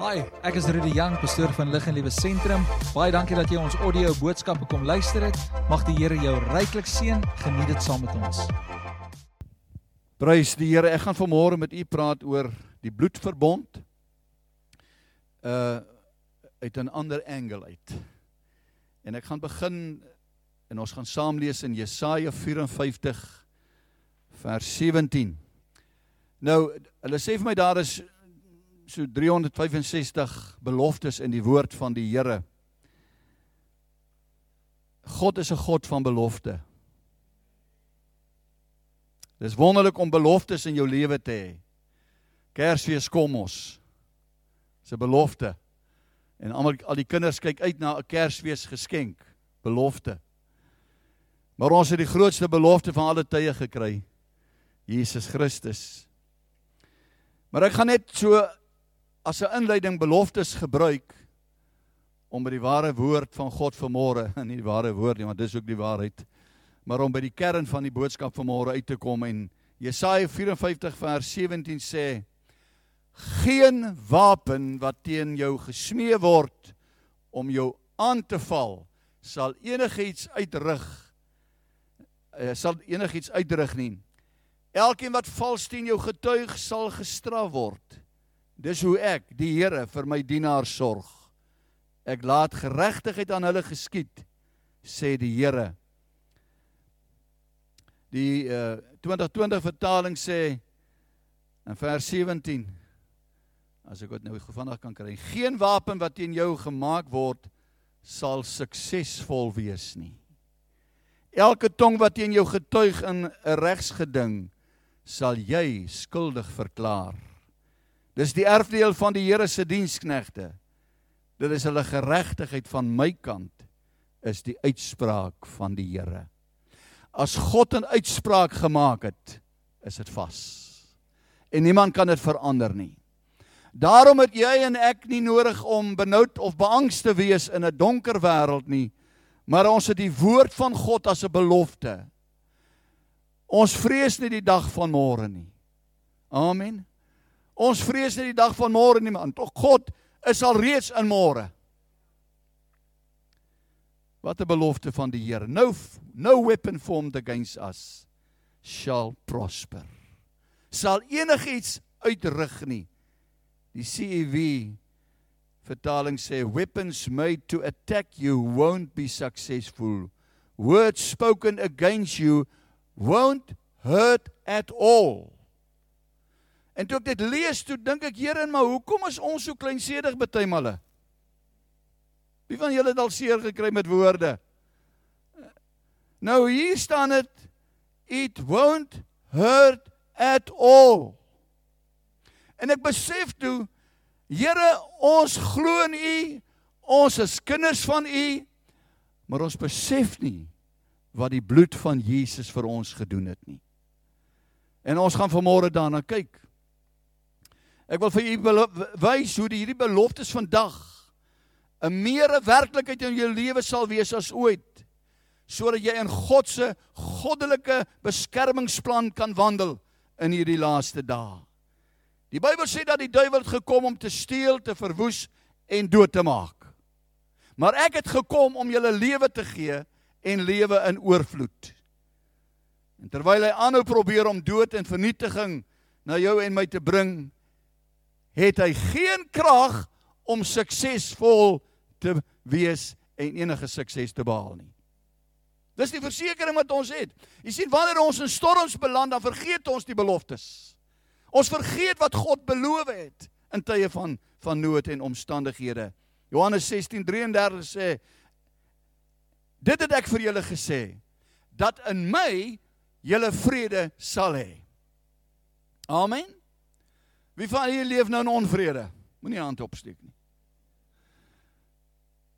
Hi, ek is Rudy Jang, pastoor van Lig en Liewe Sentrum. Baie dankie dat jy ons audio boodskappe kom luister het. Mag die Here jou ryklik seën. Geniet dit saam met ons. Prys die Here. Ek gaan vanmôre met u praat oor die bloedverbond. Uh uit 'n ander angle uit. En ek gaan begin en ons gaan saam lees in Jesaja 54 vers 17. Nou, hulle sê vir my daar is so 365 beloftes in die woord van die Here. God is 'n God van belofte. Dis wonderlik om beloftes in jou lewe te hê. Kersfees kom ons. Dis 'n belofte. En almal al die kinders kyk uit na 'n Kersfees geskenk, belofte. Maar ons het die grootste belofte van alle tye gekry. Jesus Christus. Maar ek gaan net so as 'n inleiding beloftes gebruik om by die ware woord van God vanmôre, nie die ware woord nie, want dis ook die waarheid, maar om by die kern van die boodskap vanmôre uit te kom en Jesaja 54 vers 17 sê geen wapen wat teen jou gesmee word om jou aan te val sal enigiets uitrig uh, sal enigiets uitrig nie. Elkeen wat vals teen jou getuig sal gestraf word Dis hoe ek, die Here, vir my dienaars sorg. Ek laat geregtigheid aan hulle geskied, sê die Here. Die uh, 2020 vertaling sê in vers 17 as ek dit nou gevandig kan kry, geen wapen wat teen jou gemaak word sal suksesvol wees nie. Elke tong wat teen jou getuig in 'n regsgeding sal jy skuldig verklaar. Dis die erfdeel van die Here se diensknegte. Dit is hulle geregtigheid van my kant is die uitspraak van die Here. As God 'n uitspraak gemaak het, is dit vas. En niemand kan dit verander nie. Daarom het jy en ek nie nodig om benoud of beangst te wees in 'n donker wêreld nie, maar ons het die woord van God as 'n belofte. Ons vrees nie die dag van môre nie. Amen. Ons vrees nie die dag van môre nie, man. Tog God is al reeds in môre. Wat 'n belofte van die Here. No no weapon formed against us shall prosper. Sal enigiets uitrig nie. Die CEV vertaling sê weapons made to attack you won't be successful. Words spoken against you won't hurt at all. En toe ek dit lees, toe dink ek, Here, maar hoekom is ons so kleinsedig bytelmal? Wie van julle het al seer gekry met woorde? Nou hier staan dit it won't hurt at all. En ek besef toe, Here, ons glo in U, ons is kinders van U, maar ons besef nie wat die bloed van Jesus vir ons gedoen het nie. En ons gaan vanmôre daarna kyk. Ek wil vir u wys hoe die hierdie beloftes vandag 'n meere werklikheid in jou lewe sal wees as ooit sodat jy in God se goddelike beskermingsplan kan wandel in hierdie laaste dae. Die Bybel sê dat die duiwel gekom om te steel, te verwoes en dood te maak. Maar ek het gekom om julle lewe te gee en lewe in oorvloed. En terwyl hy aanhou probeer om dood en vernietiging na jou en my te bring, het hy geen krag om suksesvol te wees en enige sukses te behaal nie. Dis die versekering wat ons het. Jy sien wanneer ons in storms beland, dan vergeet ons die beloftes. Ons vergeet wat God beloof het in tye van van nood en omstandighede. Johannes 16:33 sê Dit het ek vir julle gesê dat in my julle vrede sal hê. Amen. Wie van julle leef nou in onvrede? Moenie hand opsteek nie.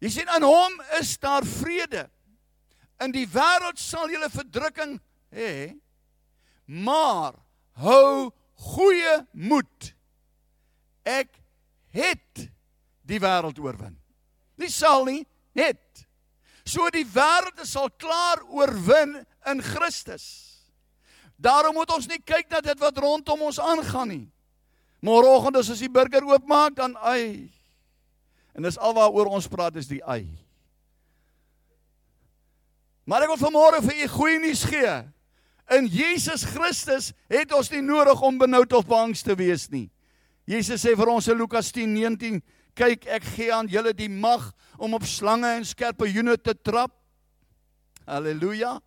Jy sien aan hom is daar vrede. In die wêreld sal julle verdrukking hê, maar hou goeie moed. Ek het die wêreld oorwin. Nie sal nie, het. So die wêreld sal klaar oorwin in Christus. Daarom moet ons nie kyk na dit wat rondom ons aangaan nie Môreoggend as ons die burger oopmaak, dan ai. En dis alwaaroor ons praat is die ai. Maar ek wil vanmôre vir u goeie nuus gee. In Jesus Christus het ons nie nodig om benoud of bangs te wees nie. Jesus sê vir ons in Lukas 10:19, kyk ek gee aan julle die mag om op slange en skorpioene te trap. Halleluja.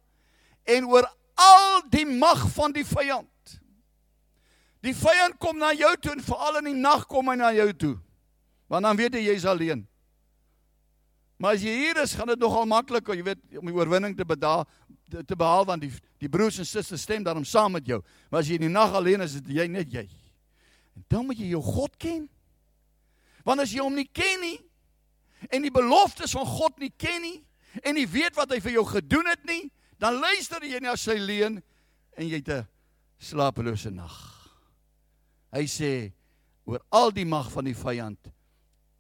En oor al die mag van die vyand. Die vyand kom na jou toe en veral in die nag kom hy na jou toe. Want dan weet jy jy's alleen. Maar as jy hier is, gaan dit nogal maklik, jy weet, om die oorwinning te bedaal te behaal want die die broers en susters stem daarom saam met jou. Maar as jy in die nag alleen is, is jy net jy. En dan moet jy jou God ken. Want as jy hom nie ken nie en die beloftes van God nie ken nie en nie weet wat hy vir jou gedoen het nie, dan luister jy na sy leuen en jy het 'n slapelose nag. Hy sê oor al die mag van die vyand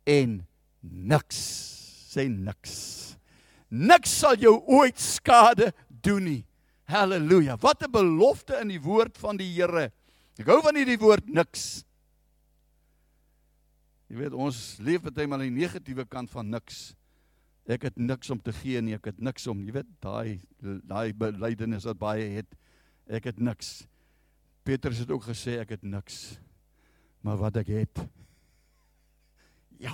en niks sê niks. Niks sal jou ooit skade doen nie. Halleluja. Wat 'n belofte in die woord van die Here. Ek hou van hierdie woord niks. Jy weet ons leef baie maal die negatiewe kant van niks. Ek het niks om te gee nie, ek het niks om, jy weet, daai daai belydenis wat baie het. Ek het niks. Petrus het ook gesê ek het niks. Maar wat ek het. Ja.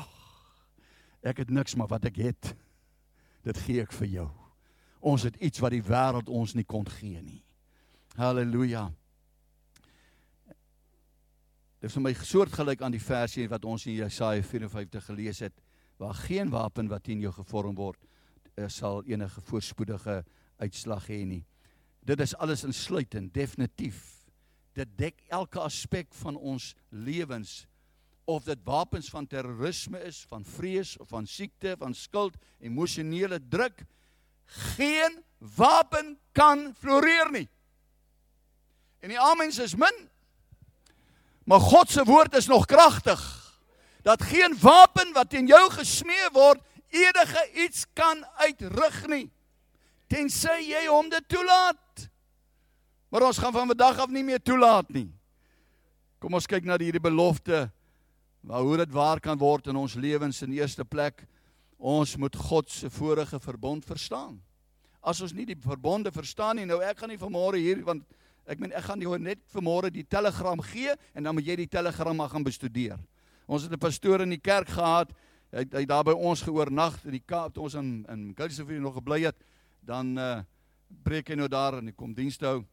Ek het niks maar wat ek het, dit gee ek vir jou. Ons het iets wat die wêreld ons nie kon gee nie. Halleluja. Dit is vir my soortgelyk aan die versie wat ons in Jesaja 54 gelees het, waar geen wapen wat teen jou gevorm word eh, sal enige voorspoedige uitslag hê nie. Dit is alles insluitend, definitief. Dit dek elke aspek van ons lewens of dit wapens van terrorisme is, van vrees of van siekte, van skuld, emosionele druk, geen wapen kan floreer nie. En die amens is min. Maar God se woord is nog kragtig. Dat geen wapen wat teen jou gesmee word enige iets kan uitrig nie. Tensy jy hom dit toelaat. Maar ons gaan van vandag af nie meer toelaat nie. Kom ons kyk na hierdie belofte Maar hoe dit waar kan word in ons lewens in eerste plek, ons moet God se vorige verbond verstaan. As ons nie die verbonde verstaan nie, nou ek gaan nie vanmôre hier want ek meen ek gaan jou net vanmôre die telegram gee en dan moet jy die telegram maar gaan bestudeer. Ons het 'n pastoor in die kerk gehad, hy hy daar by ons geoornag in die Kaap toe ons in in Gilsefrie nog gebly het, dan uh breek hy nou daar en hy kom diens hou.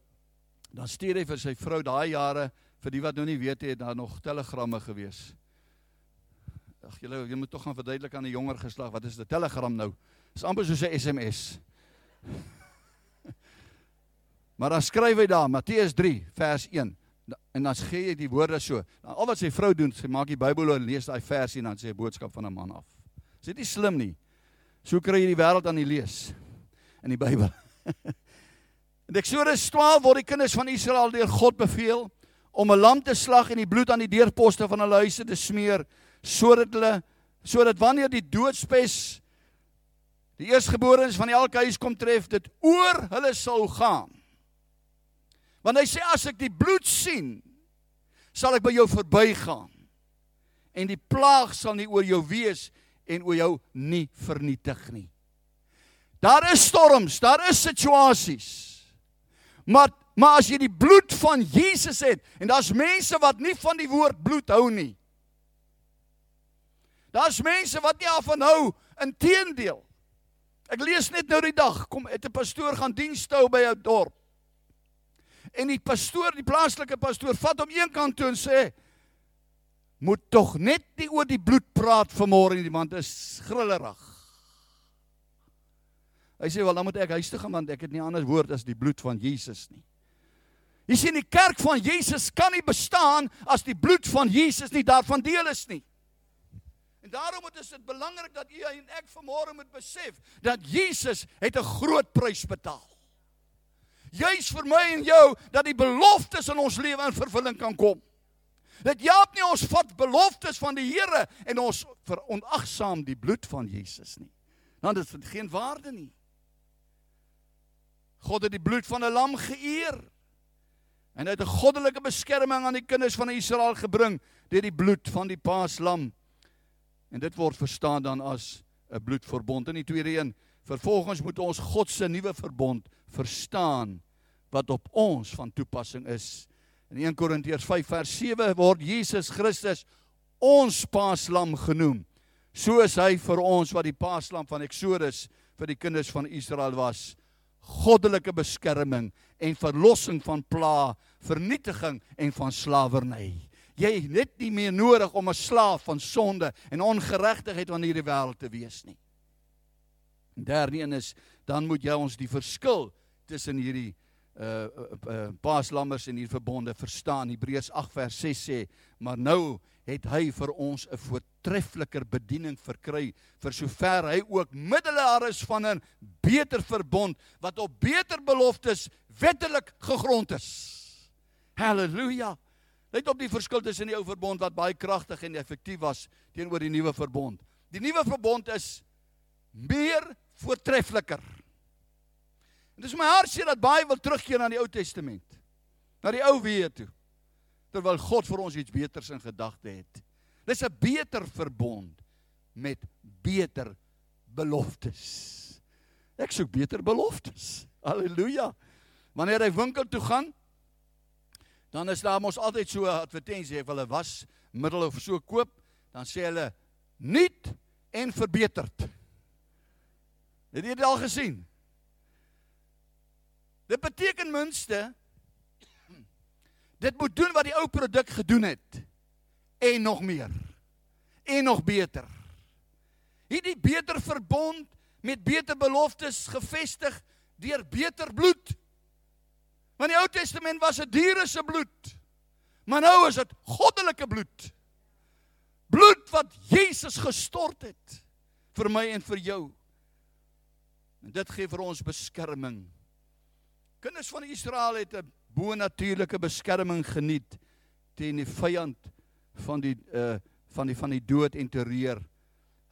Dan stuur hy vir sy vrou daai jare vir die wat nou nie weet het daar nog telegramme gewees. Ag julle jy moet tog gaan verduidelik aan die jonger geslag wat is 'n Telegram nou? Dis amper soos 'n SMS. maar dan skryf hy daar Matteus 3 vers 1 en dan gee jy die woorde so. Dan al wat sy vrou doen, sy maak die Bybel en lees daai versie en dan sê 'n boodskap van 'n man af. Is dit nie slim nie? So kry jy die wêreld aan die lees in die Bybel. in Eksodus 12 word die kinders van Israel deur God beveel om 'n lam te slag en die bloed aan die deurposte van hulle huise te smeer sodat hulle sodat wanneer die doodspes die eersgeborenes van elke huis kom tref dit oor hulle sal gaan. Want hy sê as ek die bloed sien sal ek by jou verbygaan en die plaag sal nie oor jou wees en oor jou nie vernietig nie. Daar is storms, daar is situasies. Maar maar as jy die bloed van Jesus het en daar's mense wat nie van die woord bloed hou nie. Daar's mense wat nie af van hou inteendeel. Ek lees net nou die dag kom het 'n pastoor gaan diens hou by 'n dorp. En die pastoor, die plaaslike pastoor vat hom een kant toe en sê moet tog net nie oor die bloed praat vanmôre nie want dit is grillerig. Hy sê wel dan moet ek huis toe gaan want ek het nie anders woord as die bloed van Jesus nie. Jy sien die kerk van Jesus kan nie bestaan as die bloed van Jesus nie daarvan deel is nie. En daarom is dit belangrik dat u en ek vanmôre moet besef dat Jesus het 'n groot prys betaal. Juis vir my en jou dat die beloftes in ons lewe in vervulling kan kom. Dat Jaap nie ons vat beloftes van die Here en ons veronagsaam die bloed van Jesus nie. Want dit het geen waarde nie. God het die bloed van 'n lam geëer. En hy het 'n goddelike beskerming aan die kinders van Israel gebring deur die bloed van die paaslam. En dit word verstaan dan as 'n bloedverbond. In die tweede een, vervolgens moet ons God se nuwe verbond verstaan wat op ons van toepassing is. In 1 Korintiërs 5 vers 7 word Jesus Christus ons paaslam genoem. Soos hy vir ons wat die paaslam van Eksodus vir die kinders van Israel was, goddelike beskerming en verlossing van pla, vernietiging en van slawerny. Jy het net nie meer nodig om 'n slaaf van sonde en ongeregtigheid aan hierdie wêreld te wees nie. Derde een is dan moet jy ons die verskil tussen hierdie uh uh paaslammers en hier verbonde verstaan. Hebreërs 8 vers 6 sê, maar nou het hy vir ons 'n voortreffeliker bediening verkry vir sover hy ook middelaar is van 'n beter verbond wat op beter beloftes wettelik gegrond is. Halleluja. Let op die verskil tussen die ou verbond wat baie kragtig en effektief was teenoor die nuwe verbond. Die nuwe verbond is meer voortreffeliker. En dis my hartseer dat baie wil terugkeer na die Ou Testament. Na die ou weë toe. Terwyl God vir ons iets beters in gedagte het. Dis 'n beter verbond met beter beloftes. Ek soek beter beloftes. Halleluja. Wanneer hy winkel toe gaan, dan is daar mos altyd so 'n advertensie, as hulle was middel of so koop, dan sê hulle nuut en verbeterd. Het jy dit al gesien? Dit beteken minste dit moet doen wat die ou produk gedoen het en nog meer en nog beter. Hierdie beter verbond met beter beloftes gevestig deur beter bloed. Want die Ou Testament was 'n diere se bloed. Maar nou is dit goddelike bloed. Bloed wat Jesus gestort het vir my en vir jou. En dit gee vir ons beskerming Kinders van Israel het 'n bo-natuurlike beskerming geniet teen die vyand van die uh van die van die dood en terreur.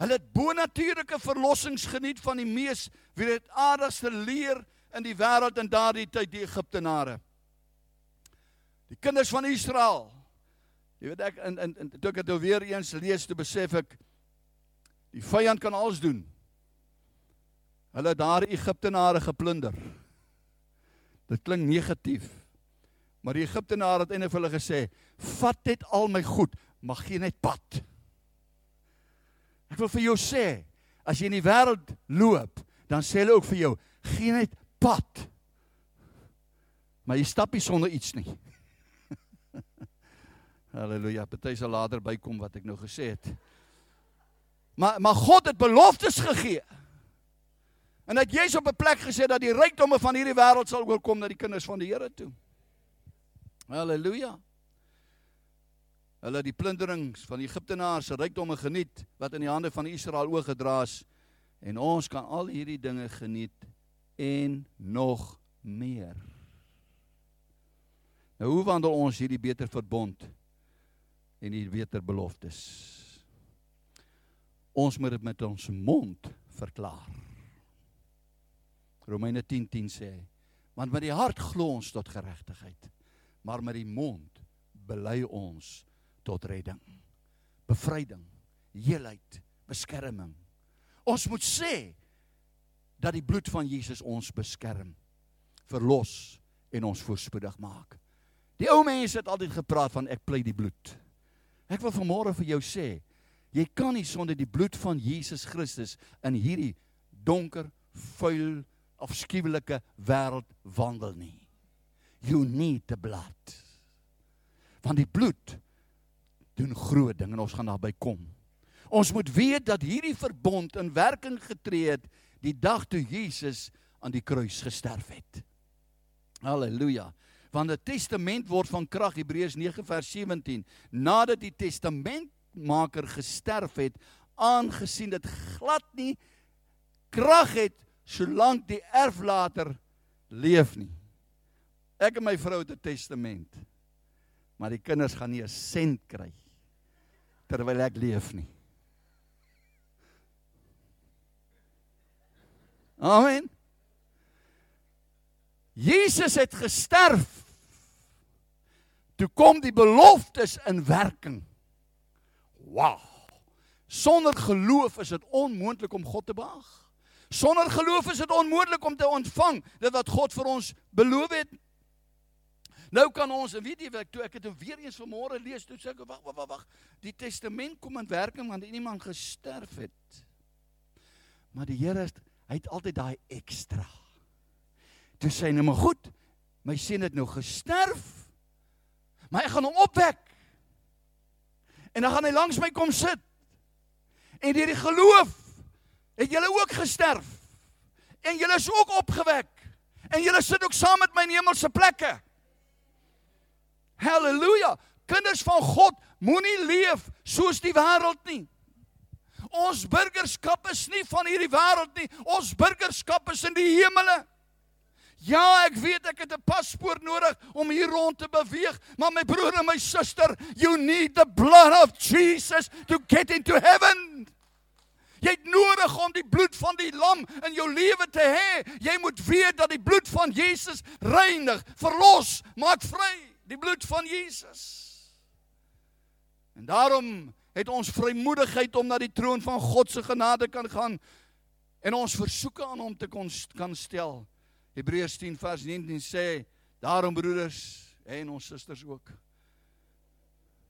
Hulle het bo-natuurlike verlossings geniet van die mees wreedaardigste leer in die wêreld in daardie tyd die Egiptenare. Die kinders van Israel. Jy weet ek in in, in toe ek dit nou weer eens lees te besef ek die vyand kan alles doen. Hulle daar Egiptenare geplunder. Dit klink negatief. Maar die Egiptenaar het eintlik vir hulle gesê: "Vat net al my goed, maar gee net pad." Ek wil vir jou sê, as jy in die wêreld loop, dan sê hulle ook vir jou: "Gee net pad." Maar jy stap nie sonder iets nie. Halleluja. Party sal later bykom wat ek nou gesê het. Maar maar God het beloftes gegee. En dat jy's op 'n plek gesê dat die rykdomme van hierdie wêreld sal oorkom na die kinders van die Here toe. Halleluja. Hulle het die plunderings van die Egiptenaars se rykdomme geniet wat in die hande van Israel oorgedra is en ons kan al hierdie dinge geniet en nog meer. Nou hoe wandel ons hierdie beter verbond en die beter beloftes? Ons moet dit met ons mond verklaar. Romeine 10:10 10 sê want met die hart glo ons tot geregtigheid, maar met die mond bely ons tot redding, bevryding, heelheid, beskerming. Ons moet sê dat die bloed van Jesus ons beskerm, verlos en ons voorspoedig maak. Die ou mense het altyd gepraat van ek pleit die bloed. Ek wil vanmôre vir jou sê, jy kan nie sonder die bloed van Jesus Christus in hierdie donker, vuil afskuwelike wêreld wandel nie. You need the blood. Want die bloed doen groot ding en ons gaan daarby kom. Ons moet weet dat hierdie verbond in werking getree het die dag toe Jesus aan die kruis gesterf het. Halleluja. Want 'n testament word van krag Hebreërs 9 vers 17 nadat die testamentmaker gesterf het aangesien dit glad nie krag het solank die erflater leef nie. Ek en my vrou het 'n testament. Maar die kinders gaan nie 'n sent kry terwyl ek leef nie. Amen. Jesus het gesterf toe kom die beloftes in werking. Wow. Sonder geloof is dit onmoontlik om God te behaag. Sonder geloof is dit onmoontlik om te ontvang dit wat God vir ons beloof het. Nou kan ons, en weet jy wat, toe ek dit weer eens vanmôre lees, toe sê ek wag wag wag wag, die testament kom in werking want iemand gesterf het. Maar die Here hy het altyd daai ekstra. Toe sê hy nou maar goed, my seun het nou gesterf. Maar ek gaan hom opwek. En dan gaan hy langs my kom sit. En deur die geloof het julle ook gesterf. En julle is ook opgewek. En julle sit ook saam met my in hemelse plekke. Halleluja. Kinders van God moenie leef soos die wêreld nie. Ons burgerskap is nie van hierdie wêreld nie. Ons burgerskap is in die hemele. Ja, ek weet ek het 'n paspoort nodig om hier rond te beweeg, maar my broer en my suster, you need the blood of Jesus to get into heaven. Jy het nodig om die bloed van die lam in jou lewe te hê. Jy moet weet dat die bloed van Jesus reinig, verlos, maak vry die bloed van Jesus. En daarom het ons vrymoedigheid om na die troon van God se genade kan gaan en ons versoeke aan hom te kon kan stel. Hebreërs 10 vers 19 sê: "Daarom broeders en ons susters ook,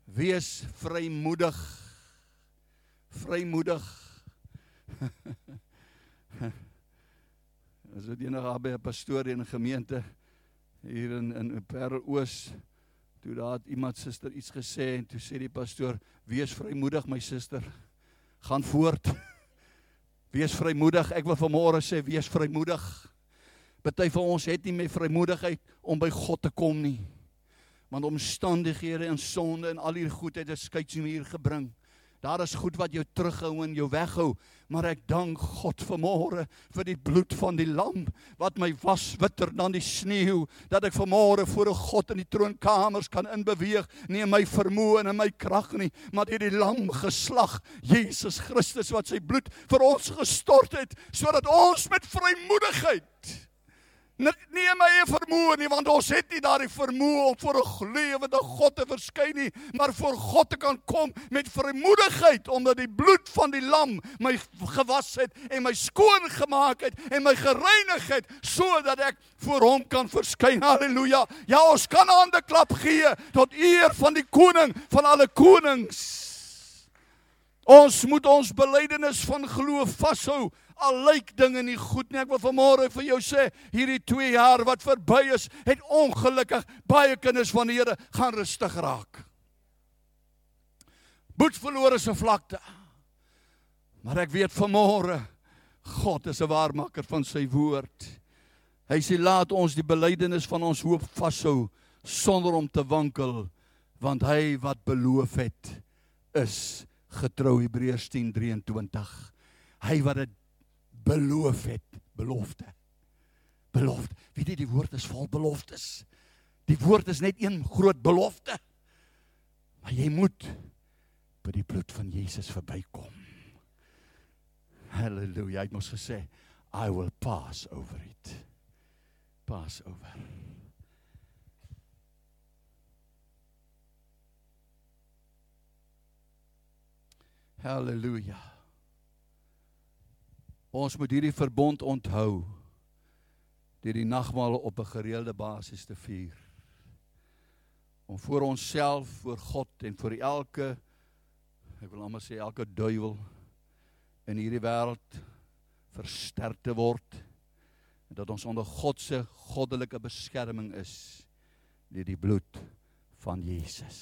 wees vrymoedig. Vrymoedig. As dit enige by 'n pastoor in 'n gemeente hier in in Parelloos toe daar iemand suster iets gesê en toe sê die pastoor wees vrymoedig my suster gaan voort. Wees vrymoedig. Ek wil vanmôre sê wees vrymoedig. Party van ons het nie meer vrymoedigheid om by God te kom nie. Want omstandighede en sonde en al hierdie goedheid het skeidmuur gebring Daar is goed wat jou terughou en jou weghou, maar ek dank God vanmôre vir die bloed van die lam wat my was witter dan die sneeu, dat ek vanmôre voor 'n God in die troonkamers kan inbeweeg, nie in my vermoë en in my krag nie, maar deur die lam geslag, Jesus Christus wat sy bloed vir ons gestort het sodat ons met vrymoedigheid nie in my eie vermoë nie want ons het nie daardie vermoë om voor 'n lewende God te verskyn nie maar voor God te kan kom met vrymoedigheid omdat die bloed van die lam my gewas het en my skoon gemaak het en my gereinig het sodat ek voor hom kan verskyn. Haleluja ja ons kan hande klap gee tot eer van die koning van alle konings. Ons moet ons belydenis van geloof vashou al lyk dinge nie goed nie. Ek wil vanmôre vir jou sê, hierdie 2 jaar wat verby is, het ongelukkig baie kinders van die Here gaan rustig raak. Boet verlore se vlakte. Maar ek weet vanmôre God is 'n waarmaker van sy woord. Hy sê laat ons die belydenis van ons hoop vashou sonder om te wankel want hy wat beloof het is getrou Hebreërs 10:23 hy wat dit beloof het, belofte. Belofte. Weet jy die woord is vol beloftes. Die woord is net een groot belofte. Maar jy moet by die bloed van Jesus verbykom. Halleluja. Hy het mos gesê, I will pass over it. Pass over. Halleluja. Ons moet hierdie verbond onthou deur die nagmaal op 'n gereelde basis te vier. Om vir onsself, vir God en vir elke ek wil amper sê elke duiwel in hierdie wêreld versterk te word en dat ons onder God se goddelike beskerming is deur die bloed van Jesus.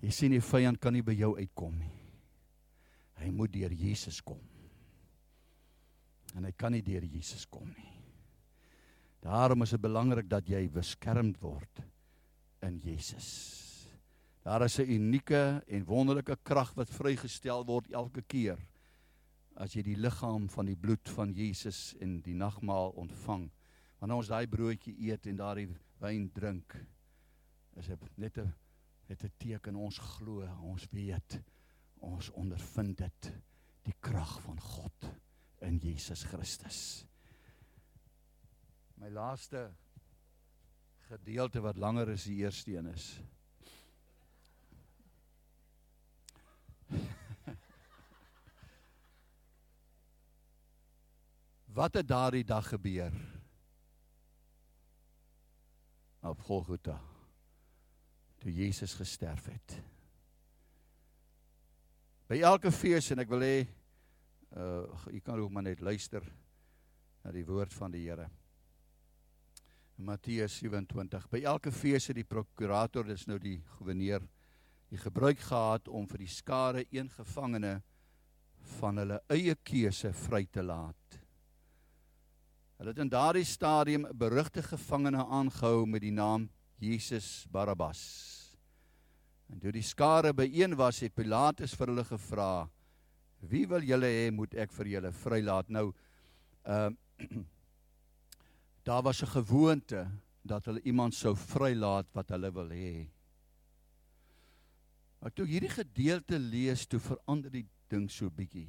Jy sien die vyand kan nie by jou uitkom nie. Hy moet deur Jesus kom en hy kan nie deur Jesus kom nie. Daarom is dit belangrik dat jy beskermd word in Jesus. Daar is 'n unieke en wonderlike krag wat vrygestel word elke keer as jy die liggaam van die bloed van Jesus in die nagmaal ontvang. Wanneer ons daai broodjie eet en daardie wyn drink, is dit net 'n net 'n teken ons glo, ons weet, ons ondervind dit die krag van God in Jesus Christus. My laaste gedeelte wat langer as die eerste een is. Wat het daardie dag gebeur? Op Golgotha. Toe Jesus gesterf het. By elke fees en ek wil hê uh u kan ook maar net luister na die woord van die Here. In Matteus 27. By elke fees het die prokurator, dis nou die goewerneur, die gebruik gehad om vir die skare een gevangene van hulle eie keuse vry te laat. Hulle het in daardie stadium 'n berugte gevangene aangehou met die naam Jesus Barabbas. En toe die skare byeen was, het Pilatus vir hulle gevra: "Wie wil julle hê moet ek vir julle vrylaat?" Nou, ehm uh, daar was 'n gewoonte dat hulle iemand sou vrylaat wat hulle wil hê. Maar toe hierdie gedeelte lees, toe verander die ding so bietjie.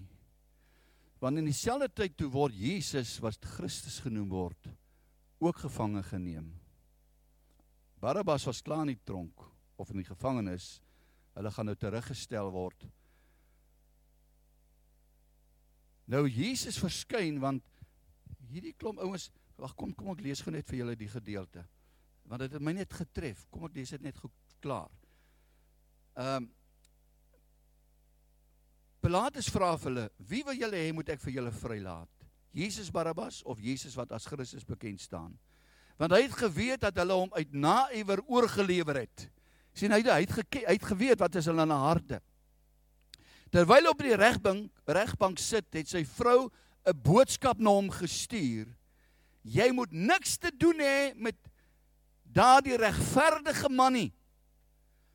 Want in dieselfde tyd toe word Jesus wat Christus genoem word ook gevange geneem. Barabbas was klaar in die tronk of in die gevangenis. Hulle gaan nou teruggestel word. Nou Jesus verskyn want hierdie klomp ouens, wag kom kom ek lees gou net vir julle die gedeelte. Want dit het my net getref. Kom ek lees dit net goed klaar. Ehm um, Pilatus vra vir hulle: "Wie wil julle hê moet ek vir julle vrylaat? Jesus Barabbas of Jesus wat as Christus bekend staan?" Want hy het geweet dat hulle hom uit naïwer oorgelewer het. sien hy hy het geke, hy het geweet wat is hulle in hulle harte. Terwyl op die regbank regbank sit, het sy vrou 'n boodskap na hom gestuur. Jy moet niks te doen hê met daardie regverdige man nie.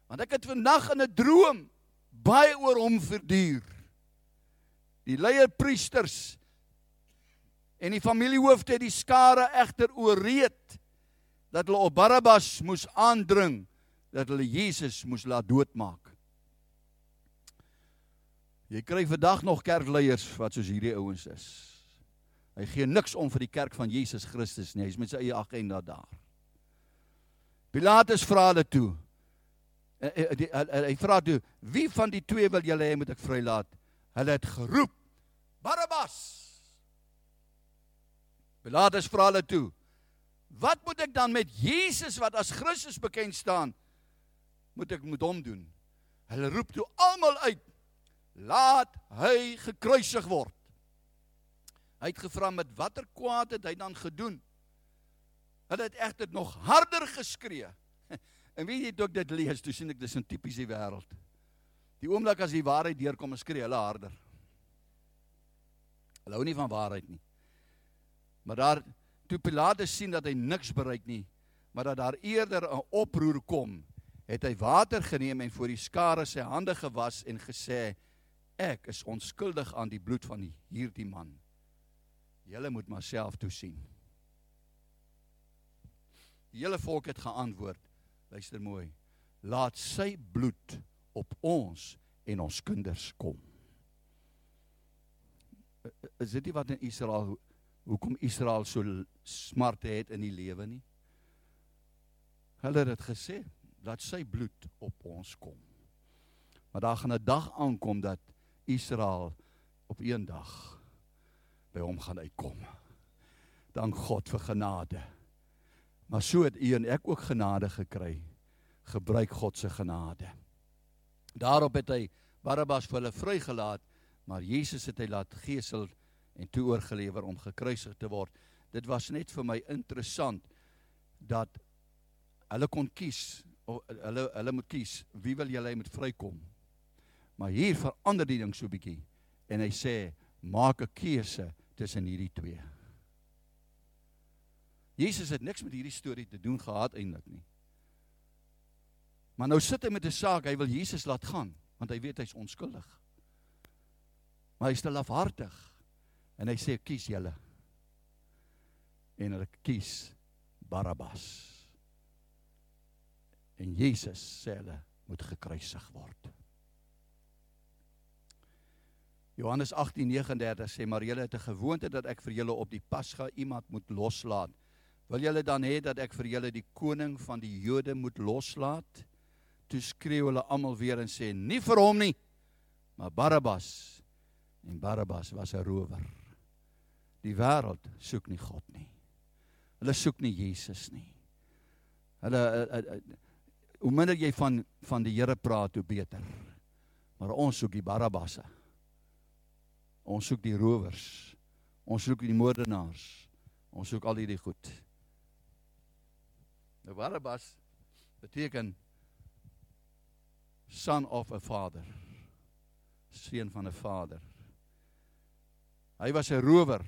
Want ek het vandag in 'n droom baie oor hom verduur. Die leierpriesters en die familiehoofde het die skare egter ooreed dat hulle op Barabbas moes aandring dat hulle Jesus moes laat doodmaak. Jy kry vandag nog kerkleiers wat soos hierdie ouens is. Hy gee niks om vir die kerk van Jesus Christus nie. Hy's met sy eie agenda daar. Pilatus vra hulle toe. Hy vra toe: "Wie van die twee wil julle hê moet ek vrylaat?" Hulle het geroep: Barabbas. Pilatus vra hulle toe: "Wat moet ek dan met Jesus wat as Christus bekend staan? Moet ek met hom doen?" Hulle roep toe almal uit: "Laat hy gekruisig word." Hy het gevra met watter kwaad het hy dan gedoen? Hulle het egter nog harder geskree. En weet jy toe ek dit lees, toe sien ek dis 'n tipiese wêreld. Die oomblik as die waarheid deurkom, skree hulle harder. Hulle hou nie van waarheid nie. Maar daar toe Pilatus sien dat hy niks bereik nie, maar dat daar eerder 'n oproer kom, het hy water geneem en voor die skare sy hande gewas en gesê: "Ek is onskuldig aan die bloed van hierdie man. Julle moet maar self toesien." Die hele volk het geantwoord: Luister mooi. Laat sy bloed op ons en ons kinders kom is dit nie wat in Israel hoekom Israel so smarte het in die lewe nie? Hulle het dit gesê dat sy bloed op ons kom. Maar daar gaan 'n dag aankom dat Israel op een dag by hom gaan uitkom. Dank God vir genade. Maar so het u en ek ook genade gekry. Gebruik God se genade. Daarop het hy Barabbas vir hulle vrygelaat maar Jesus het hy laat gesel en toe oorgelewer om gekruisig te word. Dit was net vir my interessant dat hulle kon kies hulle hulle moet kies wie wil julle moet vrykom. Maar hier verander die ding so bietjie en hy sê maak 'n keuse tussen hierdie twee. Jesus het niks met hierdie storie te doen gehad eintlik nie. Maar nou sit hy met 'n saak, hy wil Jesus laat gaan want hy weet hy's onskuldig. Maar hy is te lafhartig. En hy sê kies julle. En hulle kies Barabbas. En Jesus sê hulle moet gekruisig word. Johannes 18:39 sê maar julle het 'n gewoonte dat ek vir julle op die Pasga iemand moet loslaat Wil julle dan hê dat ek vir julle die koning van die Jode moet loslaat? Toe skreeu hulle almal weer en sê: "Nie vir hom nie, maar Barabbas." En Barabbas was 'n rower. Die wêreld soek nie God nie. Hulle soek nie Jesus nie. Hulle uh, uh, uh, hoe minder jy van van die Here praat, hoe beter. Maar ons soek die Barabbasse. Ons soek die rowers. Ons soek die moordenaars. Ons soek al hierdie goed. Nou Barabbas beteken son of a father. Seun van 'n vader. Hy was 'n rower.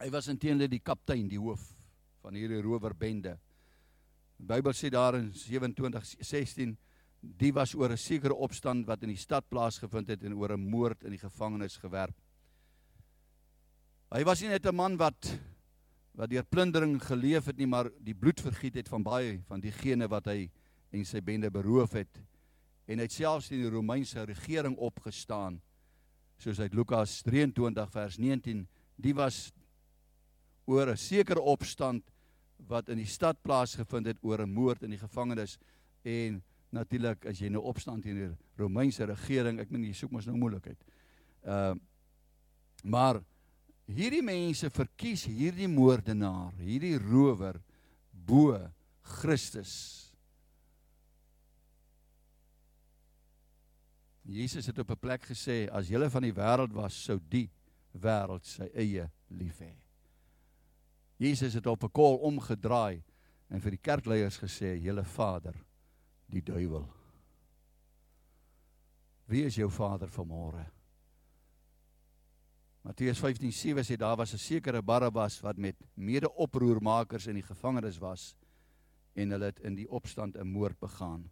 Hy was intendeel die kaptein, die hoof van hierdie rowerbende. Die Bybel sê daar in 27:16 die was oor 'n sekere opstand wat in die stad plaasgevind het en oor 'n moord in die gevangenis gewerp. Hy was nie net 'n man wat wat deur plundering geleef het nie, maar die bloed vergiet het van baie van diegene wat hy en sy bende beroof het. En hy het selfs teen die Romeinse regering opgestaan soos uit Lukas 23 vers 19 die was oor 'n sekere opstand wat in die stad plaasgevind het oor 'n moord in die gevangenis en natuurlik as jy nou opstand teen die Romeinse regering, ek meen jy soek mos nou moeilikheid. Ehm uh, maar hierdie mense verkies hierdie moordenaar, hierdie rower bo Christus. Jesus het op 'n plek gesê as julle van die wêreld was, sou die wêreld sy eie lief hê. Jesus het op 'n kol omgedraai en vir die kerkleiers gesê: "Julle Vader, die duiwel. Wie is jou vader vanmôre?" Matteus 15:7 sê daar was 'n sekere Barabbas wat met mede-oproermakers in die gevangenis was en hulle het in die opstand 'n moord begaan.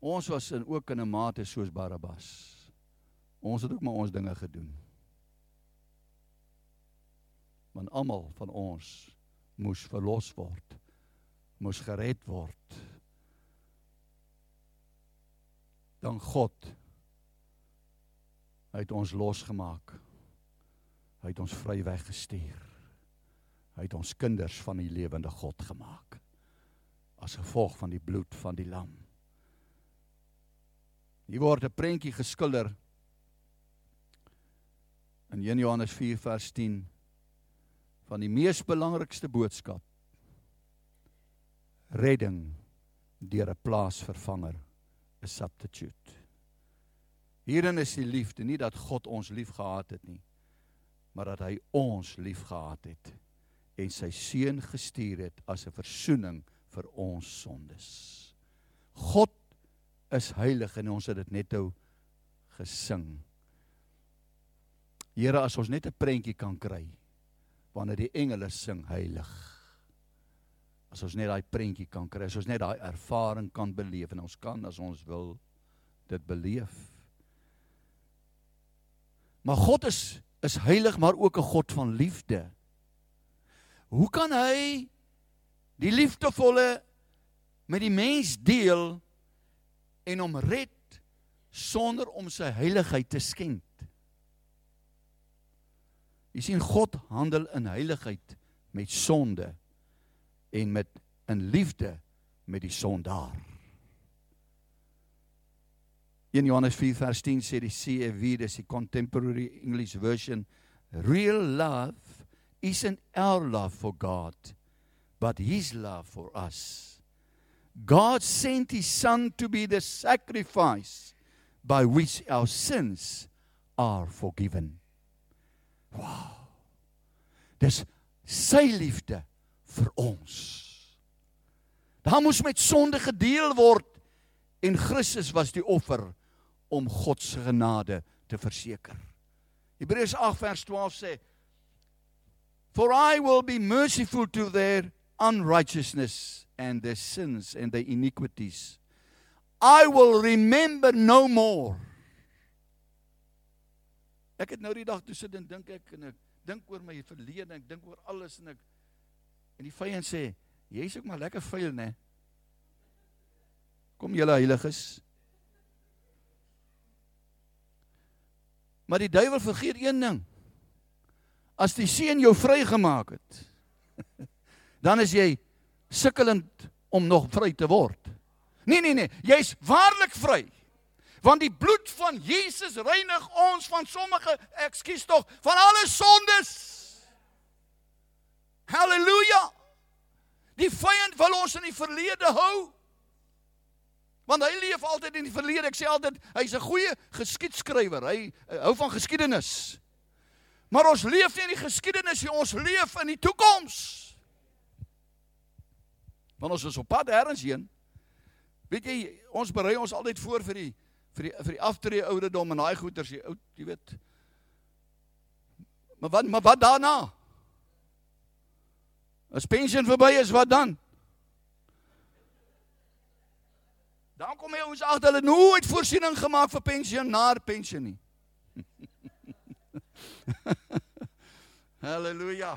Ons was in ook in 'n mate soos Barabbas. Ons het ook maar ons dinge gedoen want almal van ons moes verlos word moes gered word dan God het ons losgemaak. Hy het ons vry weggestuur. Hy het ons kinders van die lewende God gemaak as gevolg van die bloed van die lam. Hier word 'n prentjie geskilder in 1 Johannes 4 vers 10 van die mees belangrikste boodskap redding deur 'n plaasvervanger 'n substitute hierin is die liefde nie dat God ons liefgehad het nie maar dat hy ons liefgehad het en sy seun gestuur het as 'n verzoening vir ons sondes God is heilig en ons het dit net nou gesing Here as ons net 'n prentjie kan kry wanneer die engele sing heilig. As ons net daai prentjie kan kry, as ons net daai ervaring kan beleef en ons kan as ons wil dit beleef. Maar God is is heilig maar ook 'n God van liefde. Hoe kan hy die liefdevolle met die mens deel en hom red sonder om sy heiligheid te skend? Jy sien God handel in heiligheid met sonde en met in liefde met die sondaar. In Johannes 4 vers 10 sê die CEV, dis die contemporary English version, real love isn't our love for God, but his love for us. God sent his son to be the sacrifice by which our sins are forgiven. Wow. Dis sy liefde vir ons. Daar moes met sonde gedeel word en Christus was die offer om God se genade te verseker. Hebreërs 8 vers 12 sê For I will be merciful to their unrighteousness and their sins and their iniquities. I will remember no more. Ek het nou die dag toe sit en dink ek en ek dink oor my verlede, ek dink oor alles en ek en die vyand sê, jy's ook maar lekker vuil, né? Kom julle heiliges. Maar die duiwel vergeet een ding. As die seun jou vrygemaak het, dan is jy sukkelend om nog vry te word. Nee nee nee, jy's waarlik vry. Want die bloed van Jesus reinig ons van sommige, ekskuus tog, van alle sondes. Halleluja. Die vyand wil ons in die verlede hou. Want hy leef altyd in die verlede. Ek sê altyd hy's 'n goeie geskiedskrywer. Hy hou van geskiedenis. Maar ons leef nie in die geskiedenis nie, ons leef in die toekoms. Want ons is op pad ergens heen. Weet jy, ons berei ons altyd voor vir die vir die vir die aftree ouderdom en daai goeters, jy oud, jy weet. Maar wat maar wat daarna? As pensioen verby is, wat dan? Dan kom jy ons agter hulle nooit voorsiening gemaak vir pensionaar pensioen nie. Halleluja.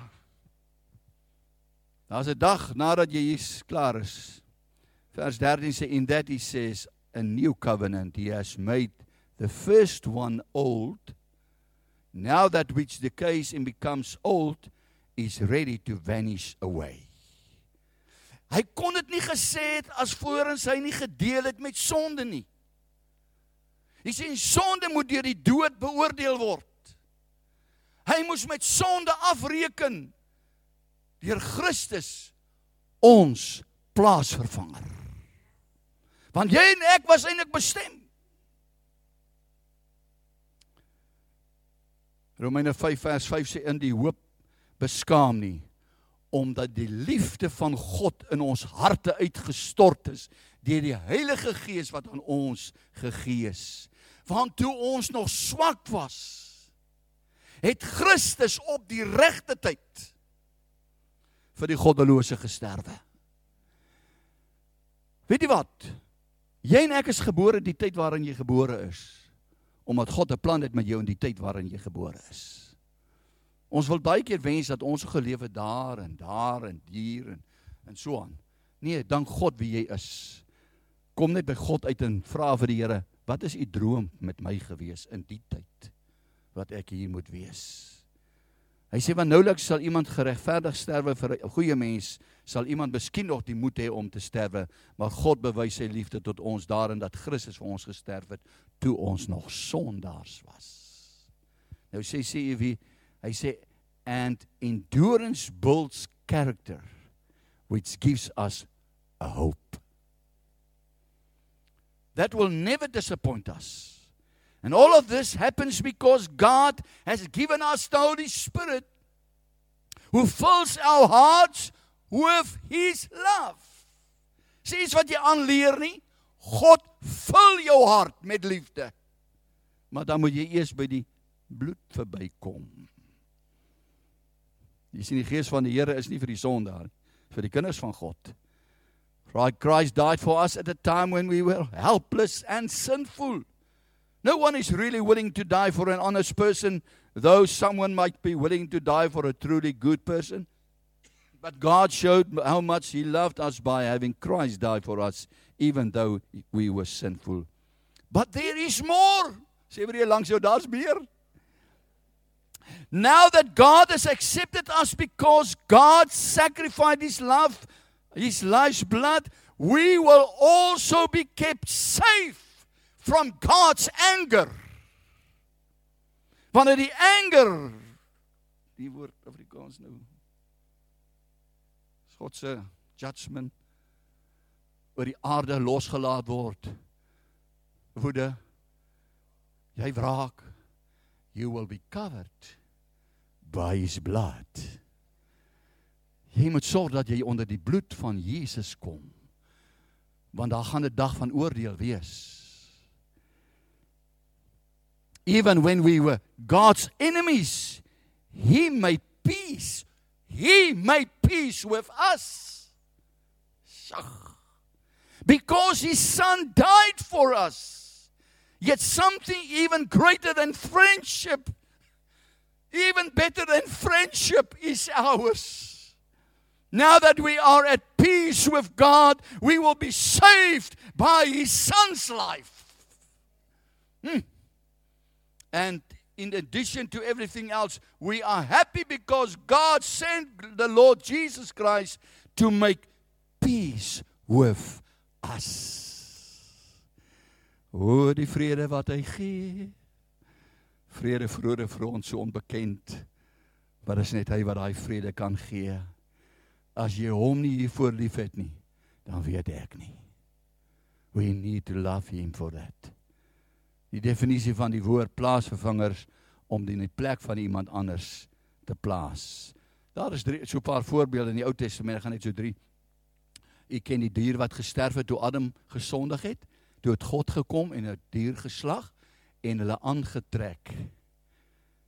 Daar's 'n dag nadat jy hier klaar is. Vers 13 sê in that he says a new covenant he has made the first one old. Now that which decays and becomes old is ready to vanish away. Hy kon dit nie gesê het as voorens hy nie gedeel het met sonde nie. Hy sê sonde moet deur die dood beoordeel word. Hy moes met sonde afreken deur Christus ons plaasvervanger. Want jy en ek was eintlik bestem. Romeine 5 vers 5 sê in die hoop beskaam nie omdat die liefde van God in ons harte uitgestort is deur die Heilige Gees wat aan ons gegee is. Want toe ons nog swak was, het Christus op die regte tyd vir die goddelose gesterwe. Weet jy wat? Jy en ek is gebore die tyd waarin jy gebore is. Omdat God 'n plan het met jou in die tyd waarin jy gebore is. Ons wil baie keer wens dat ons geleef het daar en daar en hier en en so aan. Nee, dank God wie jy is. Kom net by God uit en vra vir die Here, wat is u droom met my gewees in die tyd wat ek hier moet wees? Hy sê want nouliks sal iemand geregverdig sterwe vir 'n goeie mens, sal iemand miskien nog die moed hê om te sterwe, maar God bewys sy liefde tot ons daarin dat Christus vir ons gesterf het toe ons nog sondaars was. Nou sê sê jy wie hy sê and endurance builds character which gives us a hope. That will never disappoint us. And all of this happens because God has given us the Holy Spirit who fills our hearts with his love. Sê iets wat jy aanleer nie. God vul jou hart met liefde. Maar dan moet jy eers by die bloed verbykom. Jy sien die gees van die Here is nie vir die sondaar nie, vir die kinders van God. Christ died for us at a time when we were helpless and sinful. No one is really willing to die for an honest person, though someone might be willing to die for a truly good person. But God showed how much He loved us by having Christ die for us, even though we were sinful. But there is more. Sê vir jy langs jou, daar's meer. Now that God has accepted us because God sacrificed His love, His life's blood, we will also be kept safe from God's anger. Wanneer die anger die woord Afrikaans nou God se judgment oor die aarde losgelaat word. Woede jy wraak you will be covered by his blood. Jy moet sorg dat jy onder die bloed van Jesus kom. Want daar gaan 'n dag van oordeel wees even when we were God's enemies, He made peace. He made peace with us. Because His Son died for us. Yet something even greater than friendship, even better than friendship, is ours. Now that we are at peace with God, we will be saved by His Son's life. Hmm. And in addition to everything else, we are happy because God sent the Lord Jesus Christ to make peace with us. O die vrede wat hy gee. Vrede vrede vir ons so onbekend. Maar dit is net hy wat daai vrede kan gee. As jy hom nie hiervoor liefhet nie, dan weet ek nie. We need to love him for that. Die definisie van die woord plaasvervangers om in die plek van iemand anders te plaas. Daar is drie so 'n paar voorbeelde in die Ou Testament, ek gaan net so drie. U ken die dier wat gesterf het toe Adam gesondig het, toe het God gekom en 'n dier geslag en hulle aangetrek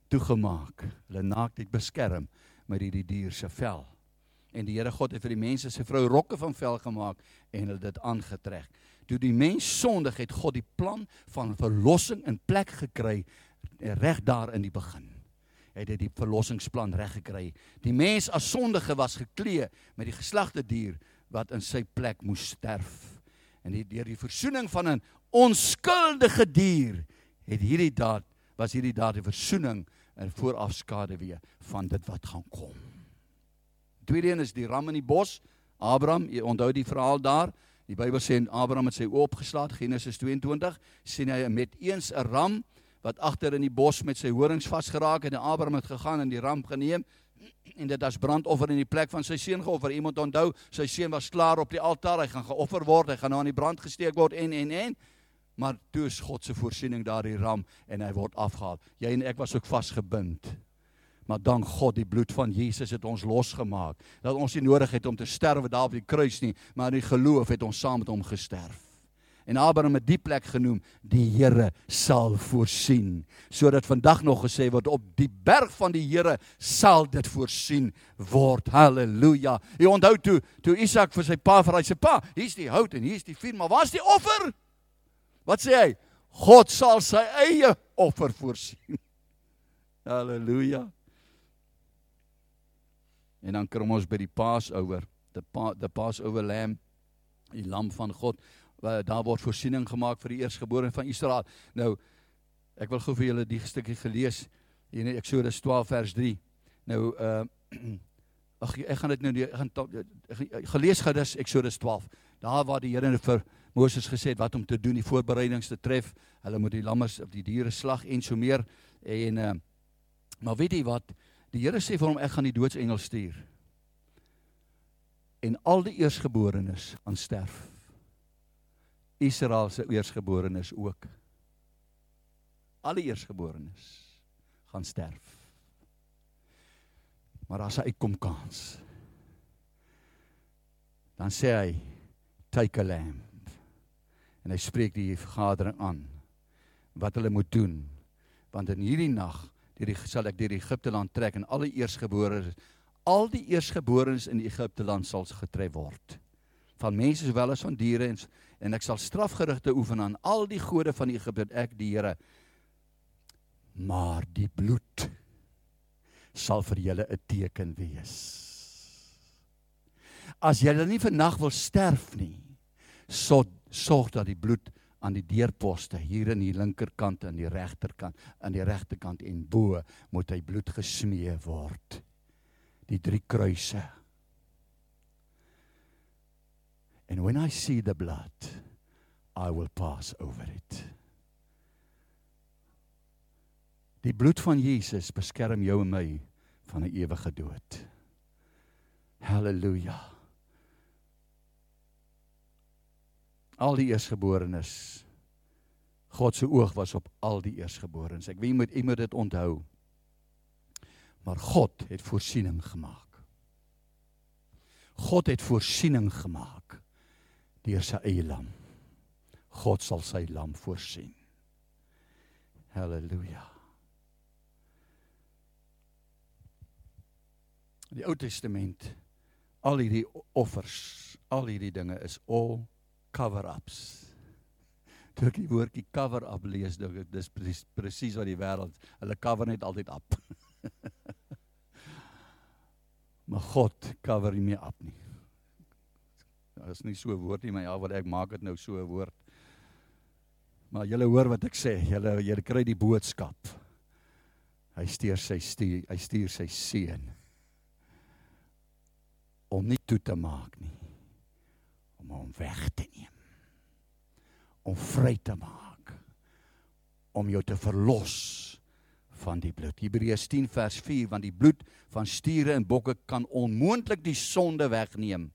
toegemaak. Hulle naaktheid beskerm met hierdie dier se vel. En die Here God het vir die mense se vrou rokke van vel gemaak en hulle dit aangetrek. Toe die mens sondig het God die plan van verlossing in plek gekry reg daar in die begin. Het die verlossingsplan reg gekry. Die mens as sondige was geklee met die geslagte dier wat in sy plek moes sterf. En die, deur die versoening van 'n onskuldige dier het hierdie daad was hierdie daad die versoening en voorafskade weer van dit wat gaan kom. Tweede een is die ram in die bos. Abraham, jy onthou die verhaal daar. Die Bybel sê Abraham het sy oë opgeslaan, Genesis 22, sien hy met eens 'n ram wat agter in die bos met sy horings vasgeraak het en Abraham het gegaan en die ram geneem en dit as brandoffer in die plek van sy seun geoffer. Iemand onthou, sy seun was klaar op die altaar, hy gaan geoffer word, hy gaan nou aan die brand gesteek word en en en maar toe is God se voorsiening daardie ram en hy word afgehaal. Jy en ek was ook vasgebind. Maar dank God die bloed van Jesus het ons losgemaak. Dat ons nie nodig het om te sterwe daar op die kruis nie, maar in geloof het ons saam met hom gesterf. En Abraham het die plek genoem, die Here sal voorsien. Sodat vandag nog gesê word op die berg van die Here sal dit voorsien word. Halleluja. Jy onthou toe toe Isak vir sy pa vir hy sê pa, hier's die hout en hier's die vuur, maar waar's die offer? Wat sê hy? God sal sy eie offer voorsien. Halleluja. En dan kom ons by die Passover, the pa, the Passover lamb, die lam van God. Waar daar word voorsiening gemaak vir die eerstgeborene van Israel. Nou ek wil gou vir julle die stukkie gelees hier in Eksodus 12 vers 3. Nou uh ag ek gaan dit nou ek gaan gelees gou dis Eksodus 12. Daar waar die Here vir Moses gesê het wat om te doen, die voorbereidings te tref. Hulle moet die lammers of die diere slag en so meer. En uh maar weet jy wat? Die Here sê vir hom ek gaan die doodsengel stuur. En al die eersgeborenes aan sterf. Israel se eersgeborenes ook. Al die eersgeborenes gaan sterf. Maar as hy uitkom kans. Dan sê hy take a lamb en hy spreek die vergadering aan wat hulle moet doen want in hierdie nag deur die sal ek deur Egipte land trek en al die eersgeborenes al die eersgeborenes in Egipte land sal getref word van mense sowel as van diere en en ek sal strafgerigte oefen aan al die gode van Egipte ek die Here. Maar die bloed sal vir julle 'n teken wees. As julle nie vannag wil sterf nie so sorg dat die bloed aan die deurposte hier in die linkerkant en die regterkant aan die regterkant en bo moet hy bloed gesmee word. Die drie kruise and when i see the blood i will pass over it die bloed van Jesus beskerm jou en my van 'n ewige dood haleluja al die eersgeborenes. God se oog was op al die eersgeborenes. Ek weet jy moet jy moet dit onthou. Maar God het voorsiening gemaak. God het voorsiening gemaak deur sy eie lam. God sal sy lam voorsien. Halleluja. Die Ou Testament al hierdie offers, al hierdie dinge is al cover-ups. Toe ek die woordjie cover-up lees, dink ek dis presies presies wat die wêreld, hulle cover net altyd op. maar God cover nie meer op nie. Dit is nie so 'n woord nie, maar ja, wat ek maak dit nou so 'n woord. Maar julle hoor wat ek sê, julle julle kry die boodskap. Hy stuur sy stuur, hy stuur sy seun om nie toe te maak nie om hom weg te neem om vry te maak om jou te verlos van die bloed. Hebreërs 10 vers 4 want die bloed van stiere en bokke kan onmoontlik die sonde wegneem.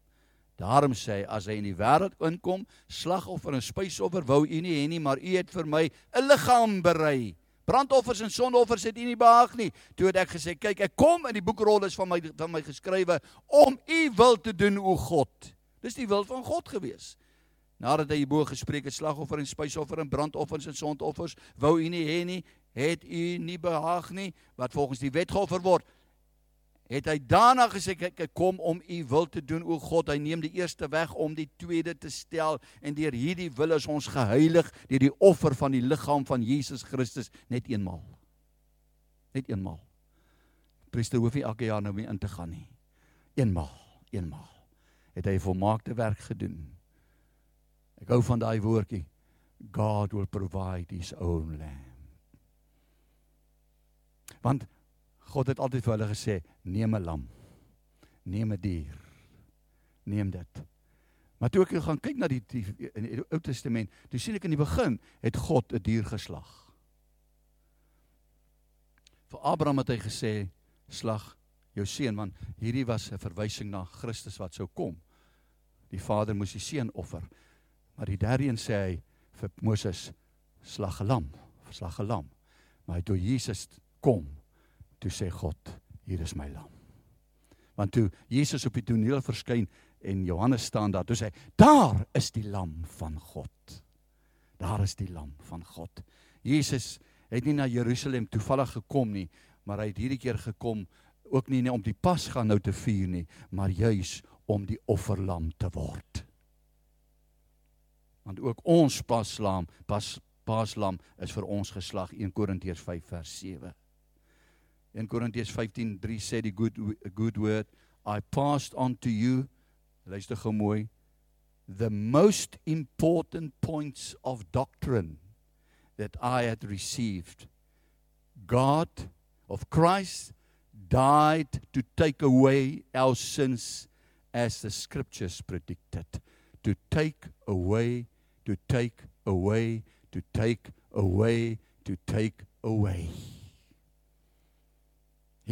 Daarom sê hy as hy in die wêreld inkom, slagoffer en spysoffer wou u nie hê nie, maar u het vir my 'n liggaam berei. Brandoffers en sondeoffers het u nie behaag nie. Toe het ek gesê, kyk, ek kom in die boekrol is van my van my geskrywe om u wil te doen o God. Dis die wil van God gewees. Nadat hy hierbo gespreek het slagoffer en spysoffer en brandoffers en sondoffers wou u nie hê nie, het u nie behaag nie wat volgens die wet geoffer word het hy daarna gesê kyk ek kom om u wil te doen o God. Hy neem die eerste weg om die tweede te stel en deur hierdie wil is ons geheilig deur die offer van die liggaam van Jesus Christus net eenmal net eenmal priester hoef nie elke jaar nou weer in te gaan nie. Eenmal eenmal het hy volmaakte werk gedoen. Ek hou van daai woordjie. God will provide his own lamb. Want God het altyd vir hulle gesê, neem 'n lam. Neem 'n dier. Neem dit. Maar toe ek gaan kyk na die, die in die Ou Testament, toe sien ek in die begin het God 'n dier geslag. Vir Abraham het hy gesê, slag jou seun want hierdie was 'n verwysing na Christus wat sou kom. Die Vader moes die seun offer. Maar die derde een sê hy vir Moses slag 'n lam, slag 'n lam. Maar toe Jesus kom, toe sê God, hier is my lam. Want toe Jesus op die toneel verskyn en Johannes staan daar, toe sê hy, daar is die lam van God. Daar is die lam van God. Jesus het nie na Jerusalem toevallig gekom nie, maar hy het hierdie keer gekom ook nie om die Pasga nou te vier nie, maar juis om die offerlam te word. Want ook ons paslam, pas paslam is vir ons geslag 1 Korintiërs 5 vers 7. In Korintiërs 15:3 sê die good good word I passed on to you luister gou mooi the most important points of doctrine that I had received. God of Christ died to take away our sins as the scriptures predicted to take away to take away to take away to take away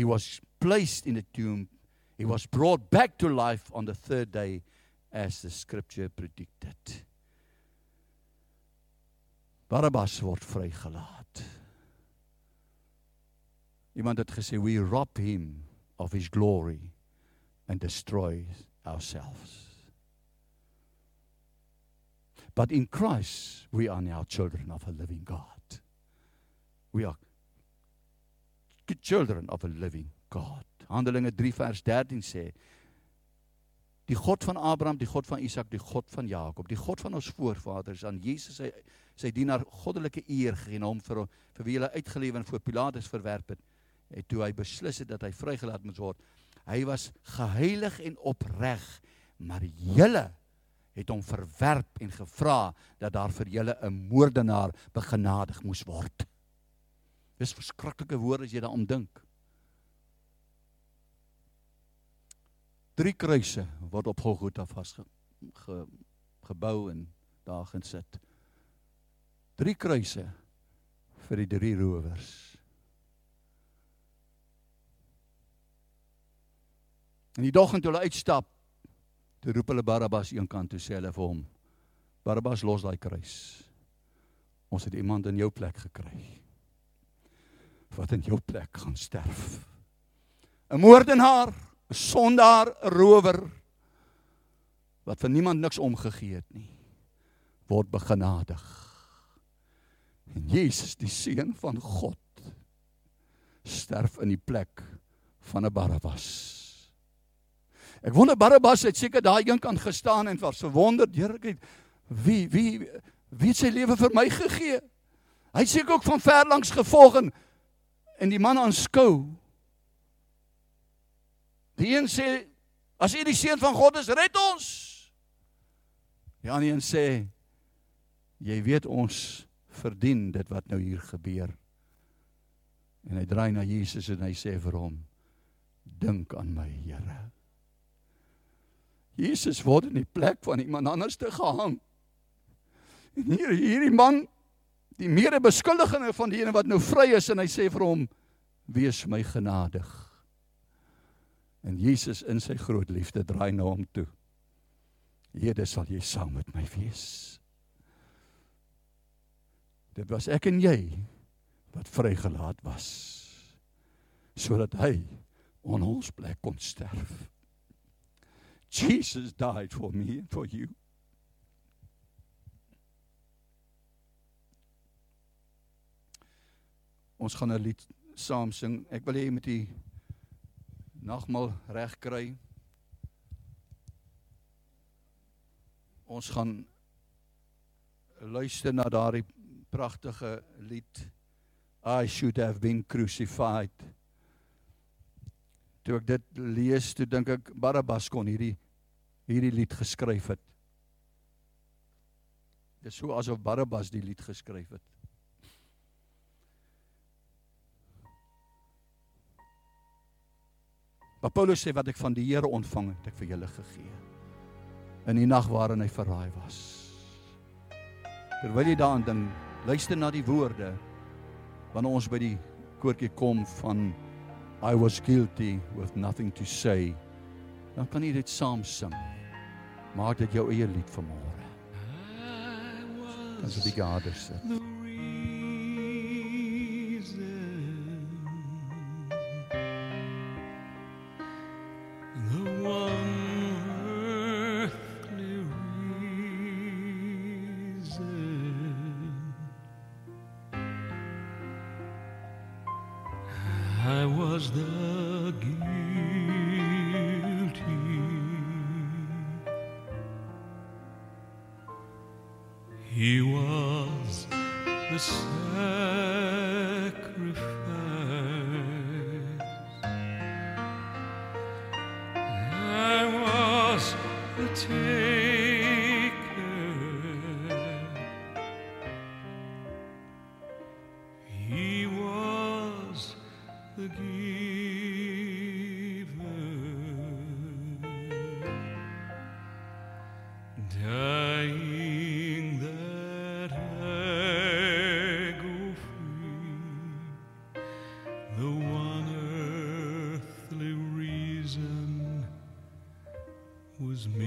He was placed in a tomb. He was brought back to life on the third day as the scripture predicted. Barabbas word vrygelaat. Iemand het gesê we rob him of his glory and destroy ourselves. But in Christ we are now children of a living God. We are children of a living God. Handelinge 3 vers 13 sê die God van Abraham, die God van Isak, die God van Jakob, die God van ons voorvaders aan Jesus sy sy dienaar goddelike eer gegee en hom vir vir wie hulle uitgelewer en voor Pilatus verwerp het, het toe hy beslis het dat hy vrygelaat moet word. Hy was geheilig en opreg, maar julle het hom verwerp en gevra dat daar vir julle 'n moordenaar begenadig moes word. Dis verskriklike woorde as jy daaraan dink. Drie kruise word op Golgotha vasge ge, gebou en daar gesit. Drie kruise vir die drie rowers. En die dag toe hulle uitstap, toe roep hulle Barabbas eenkant toe sê hulle vir hom: Barabbas los daai kruis. Ons het iemand in jou plek gekry wat in jou plek gaan sterf. 'n Moordenaar, 'n sondaar, 'n rower wat vir niemand niks omgegee het nie, word begenadig. En Jesus, die seun van God, sterf in die plek van 'n Barabbas. Ek wonder Barabbas het seker daai een kant gestaan en was verwonder, Here, wie wie wie het sy lewe vir my gegee? Hy seker ook van ver langs gevolg en en die man aanskou. Die een sê as u die seun van God is, red ons. Die ander een sê jy weet ons verdien dit wat nou hier gebeur. En hy draai na Jesus en hy sê vir hom: "Dink aan my, Here." Jesus word in die plek van iemand anders te gehang. En hier hierdie man, die mede-beskuldigende van die ene wat nou vry is en hy sê vir hom: "Wees my genadig." En Jesus in sy groot liefde draai na hom toe. Here sal jy saam met my wees. Dit was ek en jy wat vrygelaat was sodat hy on ons plek kon sterf. Jesus died for me and for you. Ons gaan 'n lied saam sing. Ek wil hê jy moet die nagmaal reg kry. Ons gaan luister na daardie pragtige lied I should have been crucified. Toe ek dit lees, toe dink ek Barabbas kon hierdie hierdie lied geskryf het. Dit is so asof Barabbas die lied geskryf het. Maar Paulus sê wat ek van die Here ontvang het, ek vir julle gegee. In die nag waarin hy verraai was. Terwyl jy daaraan dink, luister na die woorde wanneer ons by die koortjie kom van I was guilty with nothing to say. Dan kan jy dit saam sing. Maak dit jou eie lied vir môre. As die Gader sê. I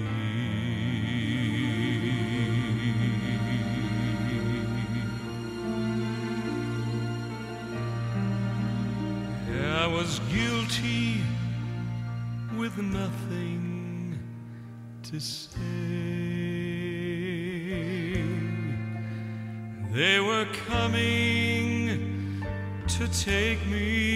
was guilty with nothing to say. They were coming to take me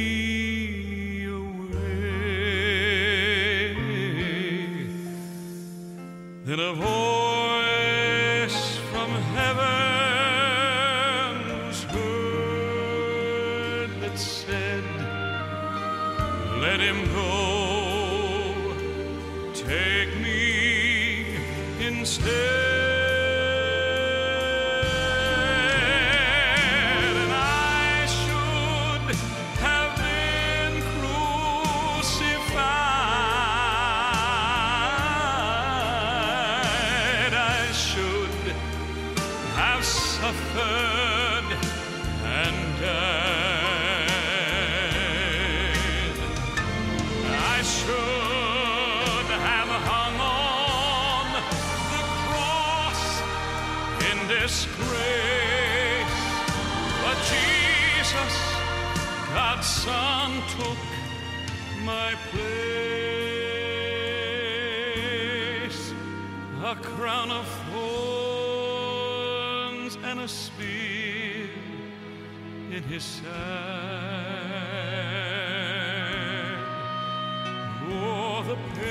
the pain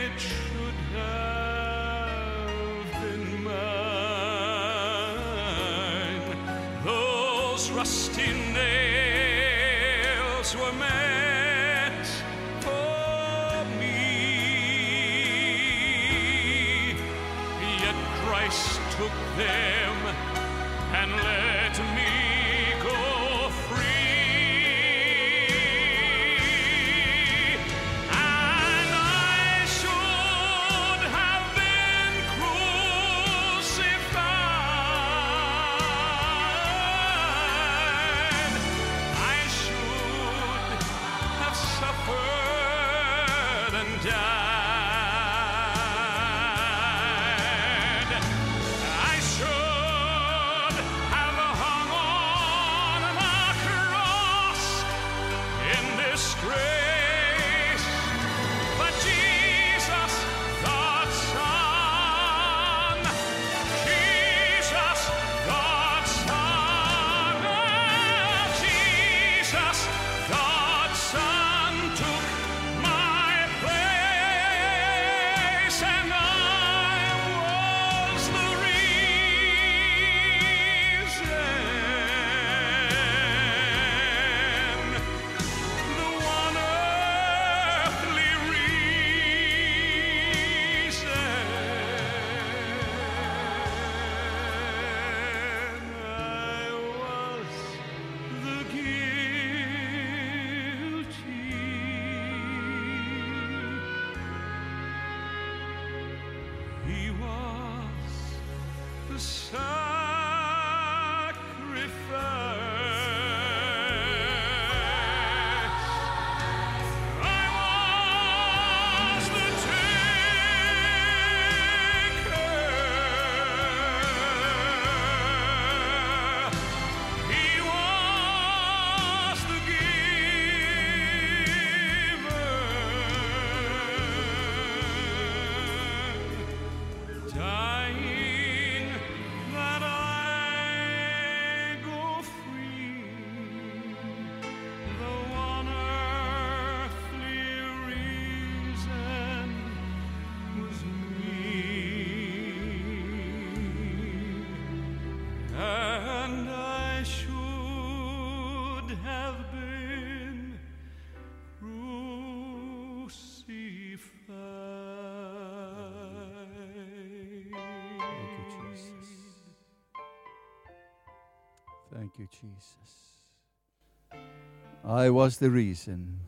it should have been mine. Those rusty nails were meant for me. Yet Christ took them Jesus. I was the reason.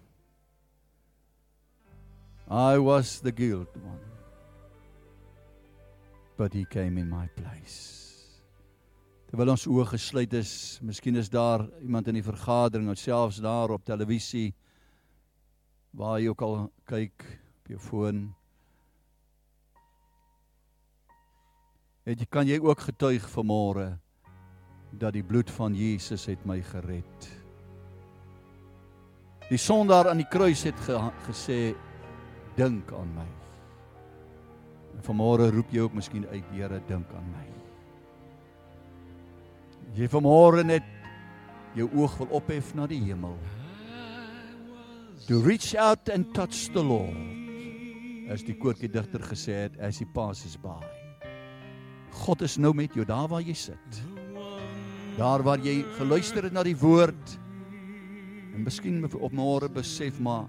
I was the guilt one. But he came in my place. Terwyl ons oë gesluit is, miskien is daar iemand in die vergadering of selfs daar op televisie waar jy ook al kyk op jou foon. Het jy kan jy ook getuig vanmôre dat die bloed van Jesus het my gered. Die sondaar aan die kruis het ge, gesê dink aan my. Vanmôre roep jy ook miskien uit, Here, dink aan my. Jy vanmôre net jou oog wil ophef na die hemel. To reach out and touch the Lord. As die koortjie digter gesê het, as he passes by. God is nou met jou daar waar jy sit. Daar waar jy geluister het na die woord en miskien op môre besef maar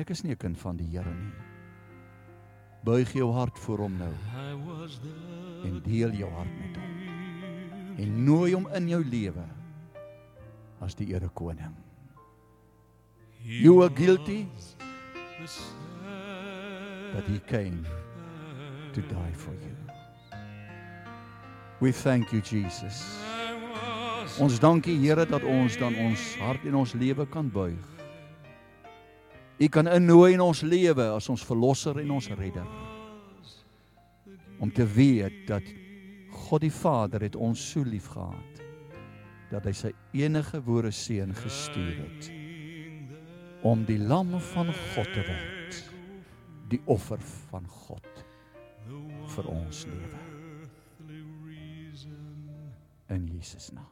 ek is nie 'n kind van die Here nie. Buig jou hart voor hom nou. En deel jou hart met hom. En nooi hom in jou lewe as die Here koning. You are guilty. But he came to die for you. We thank you Jesus. Ons dankie Here dat ons dan ons hart en ons lewe kan buig. U kan innooi in ons lewe as ons verlosser en ons redder. Om te weet dat God die Vader het ons so liefgehad dat hy sy enige woorde seun gestuur het om die lam van God te word die offer van God vir ons lewe in Jesus naam